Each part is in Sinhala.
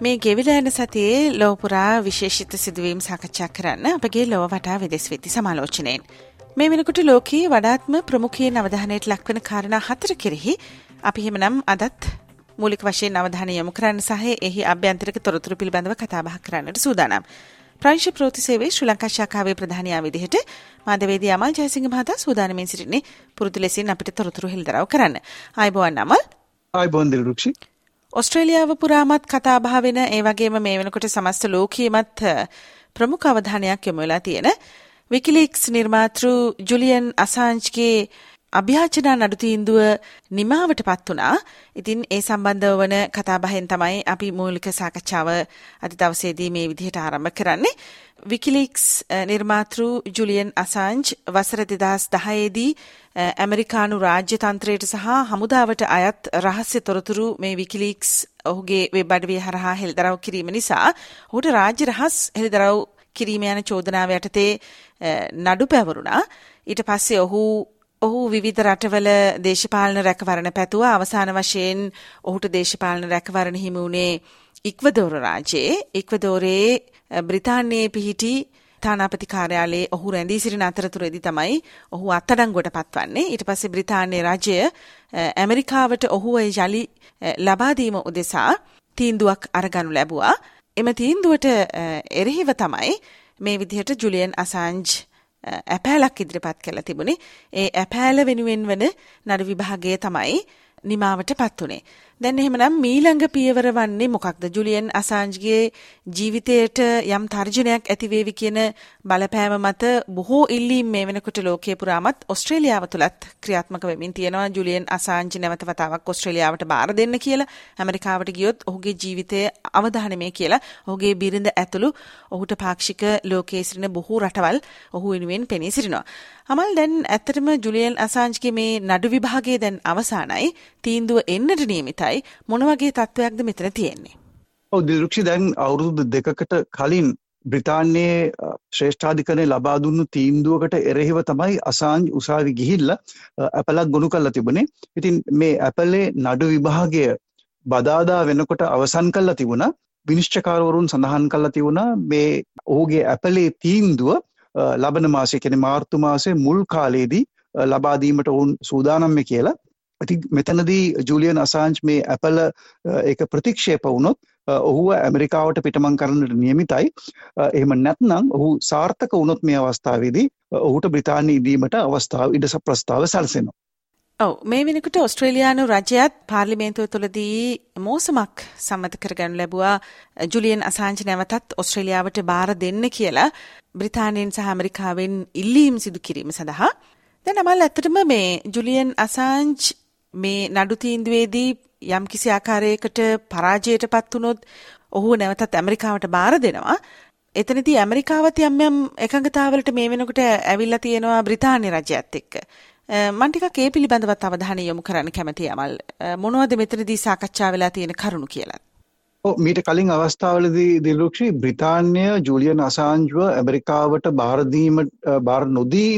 මේ ගෙවිලා යන සතියේ ලෝපුරා විශේෂිත සිදුවීම් සාකච්ඡා කරන්න අපගේ ලොව වටා විදෙස් වෙති සමාලෝචනයෙන්. මේ වෙනකොට ලෝකයේ වඩාත්ම ප්‍රමුඛයෙන් අවධානයට ලක්වන කාරණා හතර කෙරෙහි අපි එහෙමනම් අදත් මූලික වශයෙන් අවධානය යොමු කරන්න සහ එහි අභ්‍යන්තරික තොරතුරු පිළිබඳව කතා බහ කරන්නට සූදානම්. ප්‍රංශ ප්‍රෝති සේවයේ ශ්‍රී ලංකා ශාඛාවේ ප්‍රධානියා විදිහට මාධවේදී අමල් ජයසිංහ මහතා සූදානමින් සිටින්නේ පුරුදු ලෙසින් අපිට තොරතුරු හෙළිදරව් කරන්න. ආයුබෝවන් අමල්. ආයුබෝවන් දිල්රුක්ෂි. ඔස්ට්‍රේලියාව පුරාමත් කතාබහ වෙන ඒ වගේම මේ වෙනකොට සමස්ත ලෝකීයමත් ප්‍රමුඛ අවධානයක් යොමු වෙලා තියෙන විකිලීක්ස් නිර්මාතෘ ජුලියන් අසාන්ජ්ගේ අභ්‍යාචනා නඩු තීන්දුව නිමාවට පත් වුණා. ඉතින් ඒ සම්බන්ධව වන කතාබහෙන් තමයි අපි මූලික සාකච්ඡාව අද දවසේදී මේ විදිහට ආරම්භ කරන්නේ. විකිලීක්ස් eh, නිර්මාතෘ ජුලියන් අසාන්ජ් වසර 2010දී eh, ඇමරිකානු රාජ්‍ය තන්ත්‍රයට සහ හමුදාවට අයත් රහස්‍ය තොරතුරු මේ විකිලීක්ස් ඔහුගේ වෙබ් අඩවිය හරහා හෙළිදරව් කිරීම නිසා ඔහුට රාජ්‍ය රහස් හෙළිදරව් කිරීම යන චෝදනාව යටතේ eh, නඩු පැවරුණා. ඊට පස්සේ ඔහු ඔහු විවිධ රටවල දේශපාලන රැකවරණ පැතුව අවසාන වශයෙන් ඔහුට දේශපාලන රැකවරණ හිමි වුණේ ඉක්වදෝර රාජ්‍යයේ ඉක්වදෝරේ බ්‍රිතාන්‍යයේ පිහිටි තානාපති කාර්යාලයේ ඔහු රැඳී සිටින අතරතුරේදී තමයි ඔහු අත්අඩංගුවට පත්වන්නේ. ඊට පස්සේ බ්‍රිතාන්‍ය රජය ඇමරිකාවට ඔහුව යලි ලබා දීම උදෙසා තීන්දුවක් අරගනු ලැබුවා. එම තීන්දුවට එරෙහිව තමයි මේ විදිහට ජුලියන් අසාන්ජ් ඇපෑලක් ඉදිරිපත් කළ තිබුණේ. ඒ ඇපෑල වෙනුවෙන් වන නඩු විභාගය තමයි නිමාවට පත් වුණේ. දැන් එහෙමනම් මීළඟ පියවර වන්නේ මොකක්ද? ජුලියන් අසාන්ජ්ගේ ජීවිතයට යම් තර්ජනයක් ඇතිවේවි කියන බලපෑම මත බොහෝ ඉල්ලීම් මේ වෙනකොට ලෝකයේ පුරාමත් ඔස්ට්‍රේලියාව තුලත් ක්‍රියාත්මක වෙමින් තියෙනවා. ජුලියන් අසාන්ජ් නැවත වතාවක් ඔස්ට්‍රේලියාවට බාර දෙන්න කියලා. ඇමරිකාවට ගියොත් ඔහුගේ ජීවිතය අවධානමය කියලා. ඔහුගේ බිරිඳ ඇතුළු ඔහුට පාක්ෂික ලෝකයේ සිටින බොහෝ රටවල් ඔහු වෙනුවෙන් පෙනී සිටිනවා. අමල් දැන් ඇත්තටම ජුලියන් අසාන්ජ්ගේ මේ නඩු විභාගය දැන් අවසానයි. තීන්දුව එන්නට නියමිතයි. මොන වගේ තත්වයක්ද මෙතන තියෙන්නේ? ඔව් දිලුක්ෂි දැන් අවුරුදු දෙකකට කලින් බ්‍රිතාන්‍යයේ ශ්‍රේෂ්ඨාධිකරණය ලබා දුන්නු තීන්දුවකට එරෙහිව තමයි අසාන්ජ් උසාවි ගිහිල්ලා ඇපලක් ගොනු කරලා තිබුණේ. ඉතින් මේ ඇපලේ නඩු විභාගය බදාදා වෙනකොට අවසන් කරලා තිබුණා. විනිශ්චයකාරවරුන් සඳහන් කරලා තිබුණා මේ ඔහුගේ ඇපලේ තීන්දුව ලබන මාසය කියන්නේ මාර්තු මාසයේ මුල් කාලයේදී ලබා දීමට ඔවුන් සූදානම් කියලා. ඉතින් මෙතනදී ජූලියන් අසාන්ජ් මේ ඇපල ඒක ප්‍රතික්ෂේප වුණොත් ඔහුව ඇමරිකාවට පිටමං කරන්නට නියමිතයි. එහෙම නැත්නම් ඔහු සාර්ථක වුණොත් මේ අවස්ථාවේදී ඔහුට බ්‍රිතාන්‍ය ඉදීමට අවස්ථාව ඉඩ ප්‍රස්තාව සැලසෙනවා. ඔව් මේ වෙනකොට ඔස්ට්‍රේලියානු රජයත් පාර්ලිමේන්තුව තුළදී මෝසමක් සම්මත කරගනු ලැබුවා ජුලියන් අසාංජ් නැවතත් ඔස්ට්‍රේලියාවට බාර දෙන්න කියලා බ්‍රිතාන්‍යයෙන් සහ ඇමරිකාවෙන් ඉල්ලීම් සිදු කිරීම සඳහා දැන් අමල් ඇත්තටම මේ ජුලියන් අසාංජ් මේ නඩු තීන්දුවේදී යම්කිසි ආකාරයකට පරාජයට පත් වුණොත් ඔහු නැවතත් ඇමරිකාවට බාර දෙනවා එතනදී ඇමරිකාවත් යම් යම් එකඟතාවලට මේ වෙනකොට ඇවිල්ලා තියෙනවා බ්‍රිතාන්‍ය රජයත් එක්ක. මම ටිකක් ඒ පිළිබඳවත් අවධානය යොමු කරන්න කැමතියි අමල්. මොනවද මෙතනදී සාකච්ඡා වෙලා තියෙන කරුණු කියලා? ඔව් මීට කලින් අවස්ථාවලදී දිලුක්ෂි බ්‍රිතාන්‍ය ජූලියන් අසාන්ජ්ව ඇමරිකාවට බාර දීම බාර නොදී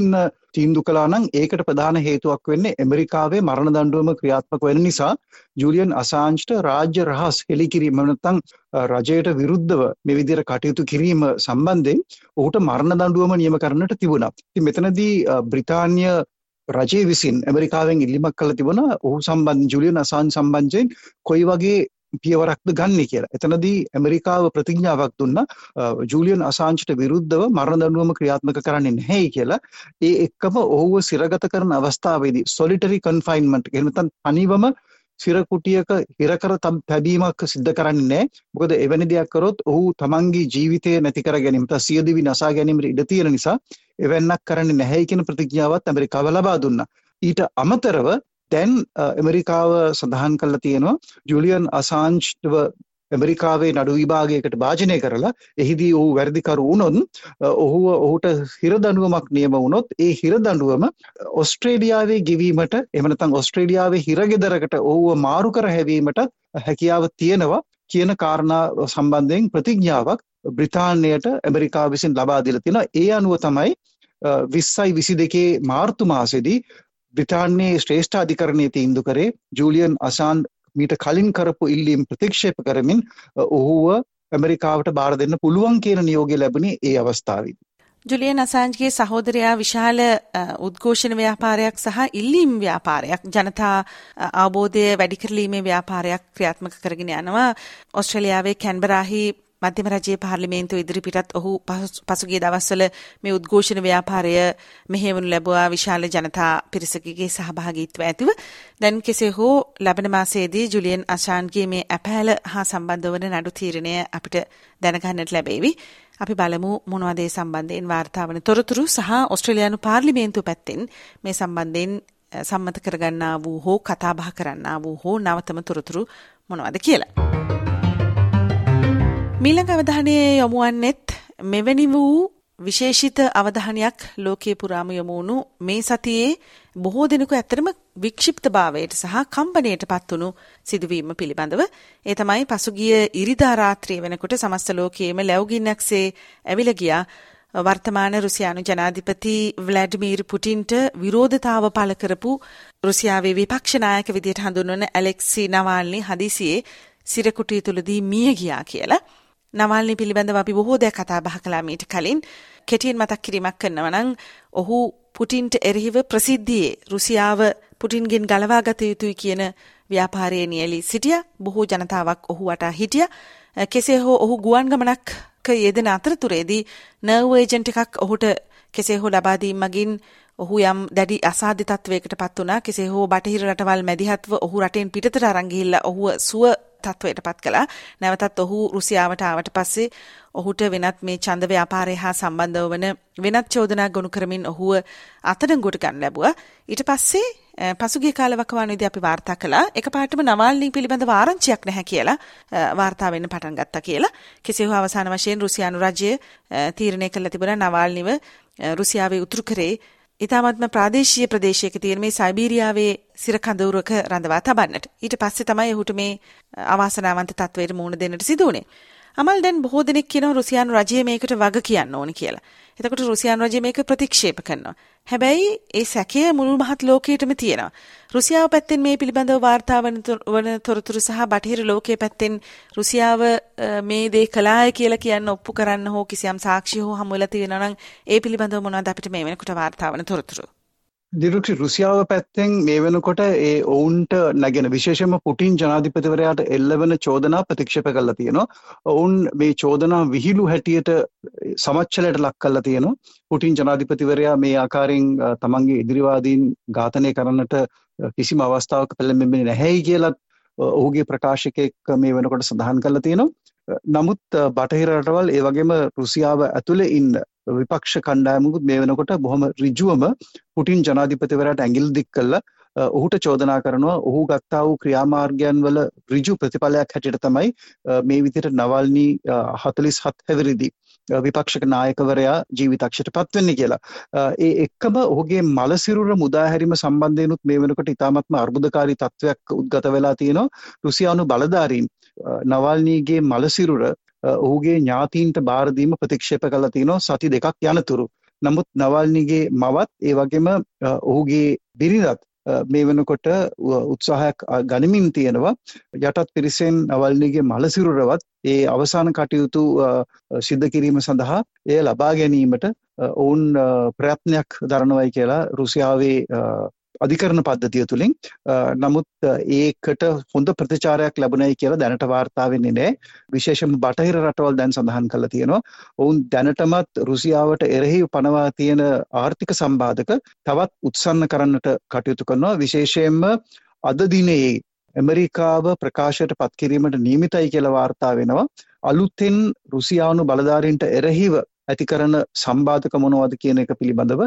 ඉන්න තීන්දුව කළා නම් ඒකට ප්‍රධාන හේතුවක් වෙන්නේ ඇමරිකාවේ මරණ දඬුවම ක්‍රියාත්මක වෙන නිසා ජූලියන් අසාන්ජ්ට රාජ්‍ය රහස් හෙළි කිරීම නැත්නම් රජයට විරුද්ධව මේ විදිහට කටයුතු කිරීම සම්බන්ධයෙන් ඔහුට මරණ දඬුවම නියම කරන්නට තිබුණා. ඉතින් මෙතනදී බ්‍රිතාන්‍ය රජය විසින් ඇමරිකාවෙන් ඉල්ලිමක් කළ තිබුණා ඔහු සම්බන්ධ ජුලියන් අසාන් සම්බන්ධයෙන් කොයි වගේ පියවරක්ද ගන්නේ කියලා. එතනදී ඇමරිකාව ප්‍රතිඥාවක් දුන්නා ජූලියන් අසාන්ච්ට විරුද්ධව මරණ දඬුවම ක්‍රියාත්මක කරන්නේ නැහැයි කියලා. ඒ එක්කම ඔහුව සිරගත කරන අවස්ථාවේදී solitary confinement එහෙම නැත්නම් තනිවම සිරකුටියක හිරකර තැබීමක් සිද්ධ කරන්නේ නැහැ. මොකද එවැනි දෙයක් කරොත් ඔහු තමන්ගේ ජීවිතය නැති කර ගැනීම, සියදිවි නසා ගැනීමට ඉඩ තියෙන නිසා එවැන්නක් කරන්නේ නැහැයි කියන ප්‍රතිඥාවත් ඇමරිකාව ලබා දුන්නා. ඊට අමතරව දැන් ඇමරිකාව සඳහන් කරලා තියෙනවා ජුලියන් අසාන්ජ්ව ඇමරිකාවේ නඩු විභාගයකට භාජනය කරලා එහිදී ඔහු වැරදිකරු වුණොත් ඔහු ඔහුට හිරදඬුවමක් නියම වුණොත් ඒ හිරදඬුවම ඔස්ට්‍රේලියාවේ ගෙවීමට එහෙම නැත්නම් ඔස්ට්‍රේලියාවේ හිරගෙදරකට ඔහුව මාරු කර හැවීමට හැකියාව තියෙනවා කියන කාරණා සම්බන්ධයෙන් ප්‍රතිඥාවක් බ්‍රිතාන්‍යයට ඇමරිකාව විසින් ලබා දීලා තියෙනවා. ඒ අනුව තමයි 20යි 22 මාර්තු මාසෙදී බ්‍රිතාන්‍යයේ ශ්‍රේෂ්ඨ අධිකරණයේ තීන්දුව කරේ ජූලියන් අසාන් මීට කලින් කරපු ඉල්ලීම් ප්‍රතික්ෂේප කරමින් ඔහුව ඇමරිකාවට බාර දෙන්න පුළුවන් කියන නියෝගය ලැබුණේ ඒ අවස්ථාවේදී. ජුලියන් අසාන්ජ්ගේ සහෝදරයා විශාල උද්ඝෝෂණ ව්‍යාපාරයක් සහ ඉල්ලීම් ව්‍යාපාරයක් ජනතා අවබෝධය වැඩි කරලීමේ ව්‍යාපාරයක් ක්‍රියාත්මක කරගෙන යනවා ඔස්ට්‍රේලියාවේ කැන්බරාහි මධ්‍යම රජයේ පාර්ලිමේන්තුව ඉදිරිපිටත් ඔහු පසුගිය දවස්වල මේ උද්ඝෝෂණ ව්‍යාපාරය මෙහෙවනු ලැබුවා විශාල ජනතා පිරිසකගේ සහභාගීත්වය ඇතිව දැන් කෙසේ හෝ ලබන මාසයේදී ජුලියන් අෂාන්ගේ මේ ඇපෑල හා සම්බන්ධ වන නඩු තීරණය අපිට දැනගන්නට ලැබේවි. අපි බලමු මොනවද ඒ සම්බන්ධයෙන් වාර්තා වන තොරතුරු සහ ඔස්ට්‍රේලියානු පාර්ලිමේන්තුව පැත්තෙන් මේ සම්බන්ධයෙන් සම්මත කරගන්නා වූ හෝ කතාබහ කරන්නා වූ හෝ නවතම තොරතුරු මොනවද කියලා. මීළඟ අවධානය යොමුවන්නෙත් මෙවැනි වූ විශේෂිත අවධානයක් ලෝකයේ පුරාම යොමු වුණු මේ සතියේ බොහෝ දෙනෙකු ඇත්තටම වික්ෂිප්තභාවයට සහ කම්පණයට පත්වුණු සිදුවීම පිළිබඳව. ඒ තමයි පසුගිය ඉරිදා රාත්‍රිය වෙනකොට සමස්ත ලෝකයේම ලැබුගින්නක්සේ ඇවිල ගියා. වර්තමාන රුසියානු ජනාධිපති ව්ලැඩිමීර් පුටින්ට විරෝධතාව පළ කරපු රුසියාවේ විපක්ෂ නායක විදියට හඳුන්වන ඇලෙක්සි නවාල්නි හදිසියේ සිරකුටිය තුලදී මිය ගියා කියලා. නවල්නි පිළිබඳව අපි බොහෝ දෙයක් කතා බහ කළා මීට කලින්. කෙටියෙන් මතක් කිරීමක් කරනවා නම් ඔහු පුටින්ට එරෙහිව ප්‍රසිද්ධියේ රුසියාව පුටින්ගෙන් ගලවා ගත යුතුයි කියන ව්‍යාපාරයේ නියැලී සිටිය. බොහෝ ජනතාවක් ඔහු වටා හිටිය. කෙසේ හෝ ඔහු ගුවන් ගමනක් යෙදෙන අතරතුරේදී නර්ව් ඒජන්ට් එකක් ඔහුට කෙසේ හෝ ලබා දීම මගින් ඔහු යම් දැඩි අසාධ්‍ය තත්වයකට පත් වුණා. කෙසේ හෝ බටහිර රටවල් මැදිහත්ව ඔහු රටෙන් පිටතට අරන් ගිහිල්ලා ඔහුව සුව තත්වයට පත් කළා. නැවතත් ඔහු රුසියාවට ආවට පස්සේ ඔහුට වෙනත් මේ ඡන්ද ව්‍යාපාරය හා සම්බන්ධව වන වෙනත් චෝදනා ගොනු කරමින් ඔහුව අත්අඩංගුවට ගන්න ලැබුවා. ඊට පස්සේ පසුගිය කාලවකවානුවේදී අපි වාර්තා කළා එකපාරටම නවාල්නී පිළිබඳව ආරංචියක් නැහැ කියලා වාර්තා වෙන්න පටන් ගත්තා කියලා. කෙසේ හෝ අවසාන වශයෙන් රුසියානු රජය තීරණය කළ තිබුණා නවාල්නිව රුසියාවේ උතුරු කරේ ඉතාමත්ම ප්‍රාදේශීය ප්‍රදේශයක තියෙන මේ සයිබීරියාවේ සිර කඳවුරක රඳවා තබන්නට. ඊට පස්සේ තමයි ඔහුට මේ අවාසනාවන්ත තත්වයට මුහුණ දෙන්නට සිදු වුණේ. අමල් දැන් බොහෝ දෙනෙක් කියනවා රුසියානු රජය මේකට වග කියන්න ඕනි කියලා. එතකොට රුසියානු රජය මේක ප්‍රතික්ෂේප කරනවා. හැබැයි ඒ සැකය මුළු මහත් ලෝකයටම තියෙනවා. රුසියාව පැත්තෙන් මේ පිළිබඳව වාර්තා වන තොරතුරු සහ බටහිර ලෝකයේ පැත්තෙන් රුසියාව මේ දේ කළාය කියලා කියන්න ඔප්පු කරන්න හෝ කිසියම් සාක්ෂි හෝ හමු වෙලා තියෙනවා නම් ඒ පිළිබඳව මොනවද අපිට මේ වෙනකොට වාර්තා වන තොරතුරු? දිරුක්ෂි රුසියාව පැත්තෙන් මේ වෙනකොට ඒ ඔවුන්ට නැගෙන විශේෂම පුටින් ජනාධිපතිවරයාට එල්ලවන චෝදනා ප්‍රතික්ෂේප කරලා තියෙනවා. ඔවුන් මේ චෝදනා විහිළු හැටියට සමච්චලයට ලක් කරලා තියෙනවා. පුටින් ජනාධිපතිවරයා මේ ආකාරයෙන් තමන්ගේ ඉදිරිවාදීන් ඝාතනය කරන්නට කිසිම අවස්ථාවක පෙළඹෙන්නේ නැහැයි කියලත් ඔහුගේ ප්‍රකාශකයෙක් මේ වෙනකොට සඳහන් කරලා තියෙනවා. නමුත් බටහිර රටවල් ඒ වගේම රුසියාව ඇතුලේ ඉන්න විපක්ෂ කණ්ඩායමකුත් මේ වෙනකොට බොහොම ඍජුවම පුටින් ජනාධිපතිවරයාට ඇඟිලි දික් කළා ඔහුට චෝදනා කරනවා ඔහු ගත්තා වූ ක්‍රියාමාර්ගයන් වල ඍජු ප්‍රතිඵලයක් හැටියට තමයි මේ විදිහට නවල්නි 47 හැවිරිදි විපක්ෂක නායකවරයා ජීවිතක්ෂයට පත් වෙන්නේ කියලා. ඒ එක්කම ඔහුගේ මලසිරුර මුදා හැරීම සම්බන්ධයෙන්ුත් මේ වෙනකොට ඉතාමත්ම අර්බුදකාරී තත්වයක් උද්ගත වෙලා තියෙනවා. රුසියානු බලධාරීන් නවල්නීගේ මලසිරුර ඔහුගේ ඥාතීන්ට බාර දීම ප්‍රතික්ෂේප කළා තිනවා සති දෙකක් යනතුරු. නමුත් නවල්නිගේ මවත් ඒ වගේම ඔහුගේ බිරිඳත් මේ වෙනකොට උත්සාහයක් ගනිමින් තියෙනවා යටත් පිරිසෙන් නවල්නිගේ මලසිරුරවත් ඒ අවසාන කටයුතු සිද්ධ කිරීම සඳහා එය ලබා ගැනීමට ඔවුන් ප්‍රයත්නයක් දරනවයි කියලා රුසියාවේ අධිකරණ පද්ධතිය තුළින් නමුත් ඒකට හොඳ ප්‍රතිචාරයක් ලැබුණයි කියලා දැනට වාර්තා වෙන්නේ නැහැ. විශේෂයෙන්ම බටහිර රටවල් දැන් සඳහන් කරලා තියෙනවා. ඔවුන් දැනටමත් රුසියාවට එරෙහිව පනවා තියෙන ආර්ථික සම්බාධක තවත් උත්සන්න කරන්නට කටයුතු කරනවා. විශේෂයෙන්ම අද දිනේ ඇමරිකාව ප්‍රකාශයට පත් කිරීමට නියමිතයි කියලා වාර්තා වෙනවා. අලුතෙන් රුසියානු බලධාරීන්ට එරෙහිව ඇති කරන සම්බාධක මොනවද කියන එක පිළිබඳව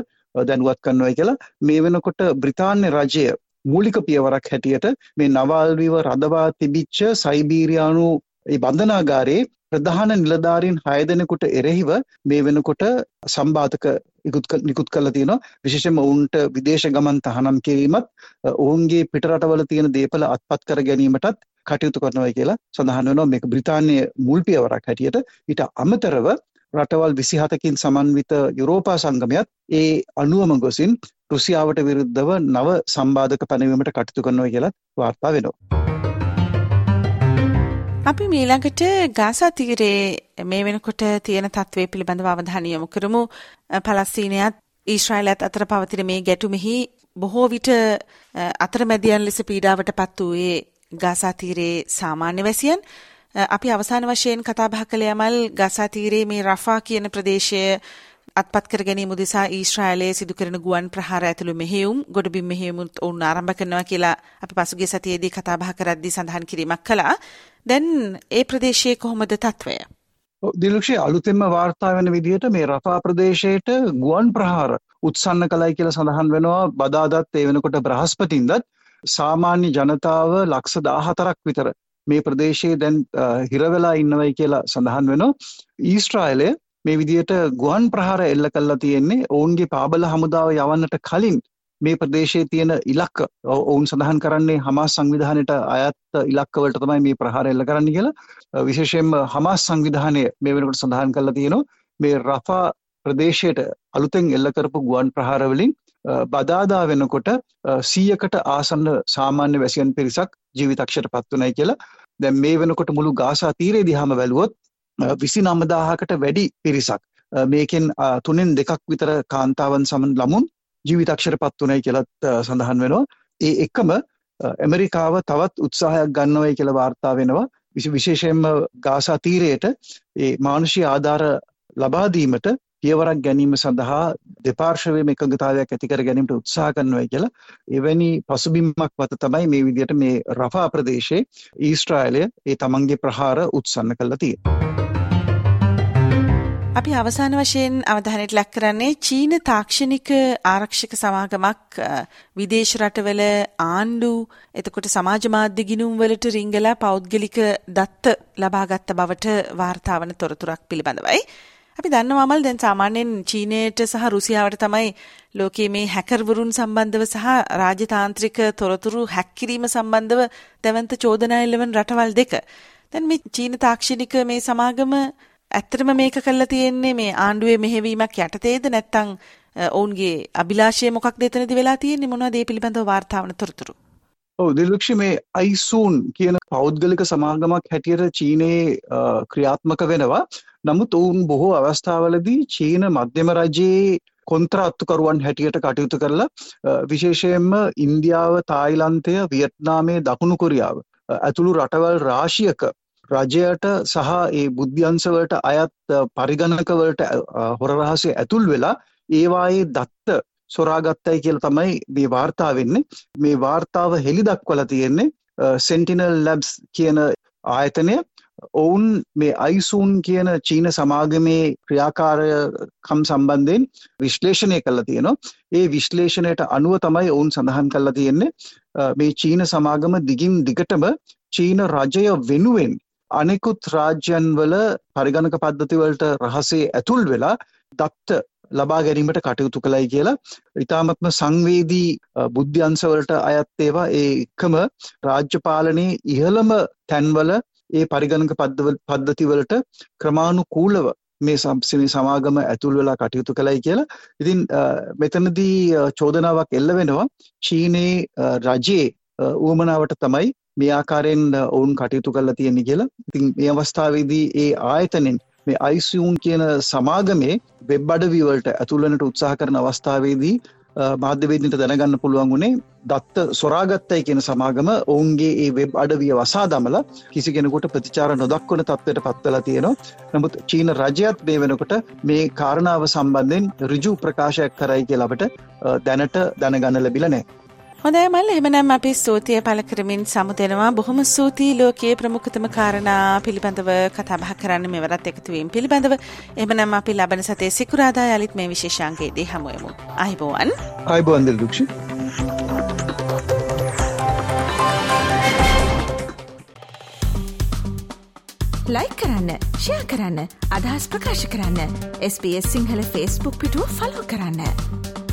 දැනුවත් කරනවයි කියලා. මේ වෙනකොට බ්‍රිතාන්‍ය රජය මූලික පියවරක් හැටියට මේ නවල්විව රඳවා තිබිච්ච සයිබීරියානු ඒ බන්ධනාගාරයේ ප්‍රධාන නිලධාරීන් 6 දෙනෙකුට එරෙහිව මේ වෙනකොට සම්බාධක නිකුත් කරලා තියෙනවා. විශේෂයෙන්ම ඔවුන්ට විදේශ ගමන් තහනම් කිරීමත් ඔවුන්ගේ පිටරටවල තියෙන දේපල අත්පත් කර ගැනීමටත් කටයුතු කරනවා කියලා සඳහන් වෙනවා. මේක බ්‍රිතාන්‍ය මුල් පියවරක් හැටියට. ඊට අමතරව රටවල් 27කින් සමන්විත යුරෝපා සංගමයත් ඒ අනුවම ගොසින් රුසියාවට විරුද්ධව නව සම්බාධක පැනවීමට කටයුතු කරනවා කියලා වාර්තා වෙනවා. අපි මීළඟට ගාසා තීරේ මේ වෙනකොට තියෙන තත්ත්වය පිළිබඳව අවධානය යොමු කරමු. පලස්තීනයත් ඊශ්‍රායලත් අතර පවතින මේ ගැටුමෙහි බොහෝ විට අතරමැදියන් ලෙස පීඩාවට පත් වූයේ ගාසා තීරේ සාමාන්‍ය වැසියන්. අපි අවසාන වශයෙන් කතා බහ කළ යමල් ගාසා තීරේ මේ රෆා කියන ප්‍රදේශය අත්පත් කර ගැනීම උදෙසා ඊශ්‍රායලයේ සිදු කරන ගුවන් ප්‍රහාර ඇතුළු මෙහෙයුම් ගොඩබිම් මෙහෙයුමුත් ඔවුන් ආරම්භ කරනවා කියලා අපි පසුගිය සතියේදී කතා බහ කරද්දී සඳහන් කිරීමක් කළා. දැන් ඒ ප්‍රදේශයේ කොහොමද තත්වය? දිලක්ෂය අලුතෙන්ම වාර්තා වෙන විදිහට මේ රෆා ප්‍රදේශයට ගුවන් ප්‍රහාර උත්සන්න කළයි කියලා සඳහන් වෙනවා බදාදත් ඒ වෙනකොට බ්‍රහස්පතින්දත් සාමාන්‍ය ජනතාව ලක්ෂ 14ක් විතර මේ ප්‍රදේශයේ දැන් හිරවෙලා ඉන්නවයි කියලා සඳහන් වෙනවා. ඊශ්‍රායලය මේ විදියට ගුවන් ප්‍රහාර එල්ල කල්ලා තියෙන්නේ ඔවුන්ගේ පාබල හමුදාව යවන්නට කලින් මේ ප්‍රදේශයේ තියෙන ඉලක්ක. ඔවුන් සඳහන් කරන්නේ හමාස් සංවිධානයට අයත් ඉලක්කවලට තමයි මේ ප්‍රහාර එල්ල කරන්න කියලා. විශේෂයෙන්ම හමාස් සංවිධානය මේ වෙනකොට සඳහන් කරලා තියෙනවා. මේ රෆා ප්‍රදේශයට අලුතෙන් එල්ල කරපු ගුවන් ප්‍රහාර වලින් බදාදා වෙනකොට 100කට ආසන්න සාමාන්‍ය වැසියන් පිරිසක් ජීවිතක්ෂයට පත් වුණයි කියලා. දැන් මේ වෙනකොට මුළු ගාසා තීරය දිහාම බැලුවොත් විසි නමදාහකට වැඩි පිරිසක් මේකෙන් තුනෙන් දෙකක් විතර කාන්තාවන් සමන් ළමුන් ජීවිතක්ෂර පත් වනයි කියලත් සඳහන් වෙනවා. ඒ එක්කම ඇමරිකාව තවත් උත්සාහයක් ගන්නවයි කියල වාර්තා වෙනවා. විසි විශේෂයෙන්ම ගාසා තීරයට ඒ මානුෂී ආධාර ලබාදීමට පියවරක් ගැනීම සඳහා දෙපාර්ශවයම එකඟතාවයක් ඇතිකර ගැනීමට උත්සාහ කරනවයි කියලා එවැනි පසුබිම්මක් වත තමයි මේ විදියට මේ රෆා ප්‍රදේශයේ ඊස්ට්‍රායිලය ඒ තමන්ගේ ප්‍රහාර උත්සන්න කල්ලා තිය. අපි අවසාන වශයෙන් අවධානයට ලක් කරන්නේ චීන තාක්ෂණික ආරක්ෂක සමාගමක් විදේශ රටවල ආණ්ඩු එතකොට සමාජ මාධ්‍ය ගිණුම් වලට රිංගලා පෞද්ගලික දත්ත ලබාගත්ත බවට වාර්තා වන තොරතුරක් පිළිබඳවයි. අපි දන්නවාමල් දැන් සාමාන්‍යයෙන් චීනයට සහ රුසියාවට තමයි ලෝකයේ මේ හැකර්වරුන් සම්බන්ධව සහ රාජතාන්ත්‍රික තොරතුරු හැක් කිරීම සම්බන්ධව දැවන්ත චෝදනා එල්ලවන රටවල් දෙක. දැන් මේ චීන තාක්ෂණික මේ සමාගම ඇත්තටම මේක කළලා තියෙන්නේ මේ ආණ්ඩුවේ මෙහෙවීමක් යටතේද නැත්නම් ඔවුන්ගේ අභිලාෂය මොකක්ද එතනදි වෙලා තියෙන්නේ මොනවද මේ පිළිබඳව වාර්තා වන තොරතුරු? ඔව් දිලක්ෂි මේ අයිසූන් කියන පෞද්ගලික සමාගමක් හැටියට චීනයේ ක්‍රියාත්මක වෙනවා. නමුත් ඔවුන් බොහෝ අවස්ථාවලදී චීන මධ්‍යම රජයේ කොන්ත්‍රාත්තුකරුවන් හැටියට කටයුතු කරලා විශේෂයෙන්ම ඉන්දියාව, තායිලන්තය, වියට්නාමය, දකුණු කොරියාව ඇතුළු රටවල් රාශියක රජයට සහ ඒ බුද්ධ්‍යංශවලට අයත් පරිගණකවලට හොර රහසේ ඇතුල් වෙලා ඒවායේ දත්ත සොරාගත්තයි කියල තමයි මේ වාර්තා වෙන්නේ. මේ වාර්තාව හෙළි දක්වල තියෙන්නේ සෙන්ටිනල් ලැබ්ස් කියන ආයතනය ඔවුන් මේ අයිසූන් කියන චීන සමාගමේ ක්‍රියාකාරකම් සම්බන්ධයෙන් විශ්ලේෂණය කල්ලා තියෙනවා. ඒ විශ්ලේෂණයට අනුව තමයි ඔවුන් සඳහන් කල්ලා තියෙන්නේ මේ චීන සමාගම දිගින් දිගටම චීන රජය වෙනුවෙන් අනෙකුත් රාජ්‍යන්වල පරිගණක පද්ධතිවලට රහසේ ඇතුල් වෙලා දත්ත ලබා ගැනීමට කටයුතු කළයි කියලා. ඉතාමත්ම සංවේදී බුද්ධ්‍යන්සවලට අයත් ඒවා ඒ එකම රාජ්‍යපාලනයේ ඉහළම තැන්වල ඒ පරිගණක පද්ධතිවලට ක්‍රමානුකූලව මේ සම්සිමි සමාගම ඇතුල් වෙලා කටයුතු කළයි කියලා. ඉතින් මෙතනදී චෝදනාවක් එල්ල වෙනවා. චීනයේ රජයේ ඌමනාවට තමයි මේ ආකාරයෙන් ඔවුන් කටයුතු කරලා තියෙන්නේ කියලා. ඉතින් මේ අවස්ථාවේදී ඒ ආයතනෙන් මේ අයිසියුන් කියන සමාගමේ වෙබ් අඩවි වලට ඇතුල් වෙනට උත්සාහ කරන අවස්ථාවේදී මාධ්‍යවේදීන්ට දැනගන්න පුළුවන් වුණේ දත්ත සොරාගත්තයි කියන සමාගම ඔවුන්ගේ ඒ වෙබ් අඩවිය වසා දමලා කිසි කෙනෙකුට ප්‍රතිචාර නොදක්වන තත්ත්වයට පත්වලා තියෙනවා. නමුත් චීන රජයත් මේ වෙනකොට මේ කාරණාව සම්බන්ධයෙන් ඍජු ප්‍රකාශයක් කරයි කියලා අපට දැනට දැනගන්න ලැබිලා නැහැ. හොඳයි මල් එහෙමනම් අපි ස්තුතිය පළ කරමින් සමුදෙනවා බොහොම ස්තුතියි ලෝකයේ ප්‍රමුඛතම කාරණා පිළිබඳව කතා බහ කරන්න මෙවරත් එකතු වීම පිළිබඳව. එහෙමනම් අපි ලබන සතේ සිකුරාදා යලිත් මේ විශේෂාංගයේදී හමු වෙමු අයිබෝවන්. අයිබෝවන් දිල්දුක්ෂි ලයි කරන්න ෂයා කරන්න අදහස් ප්‍රකාශ කරන්න. SBS සිංහල ෆස්බුක් පිටුව ෆලෝ කරන්න.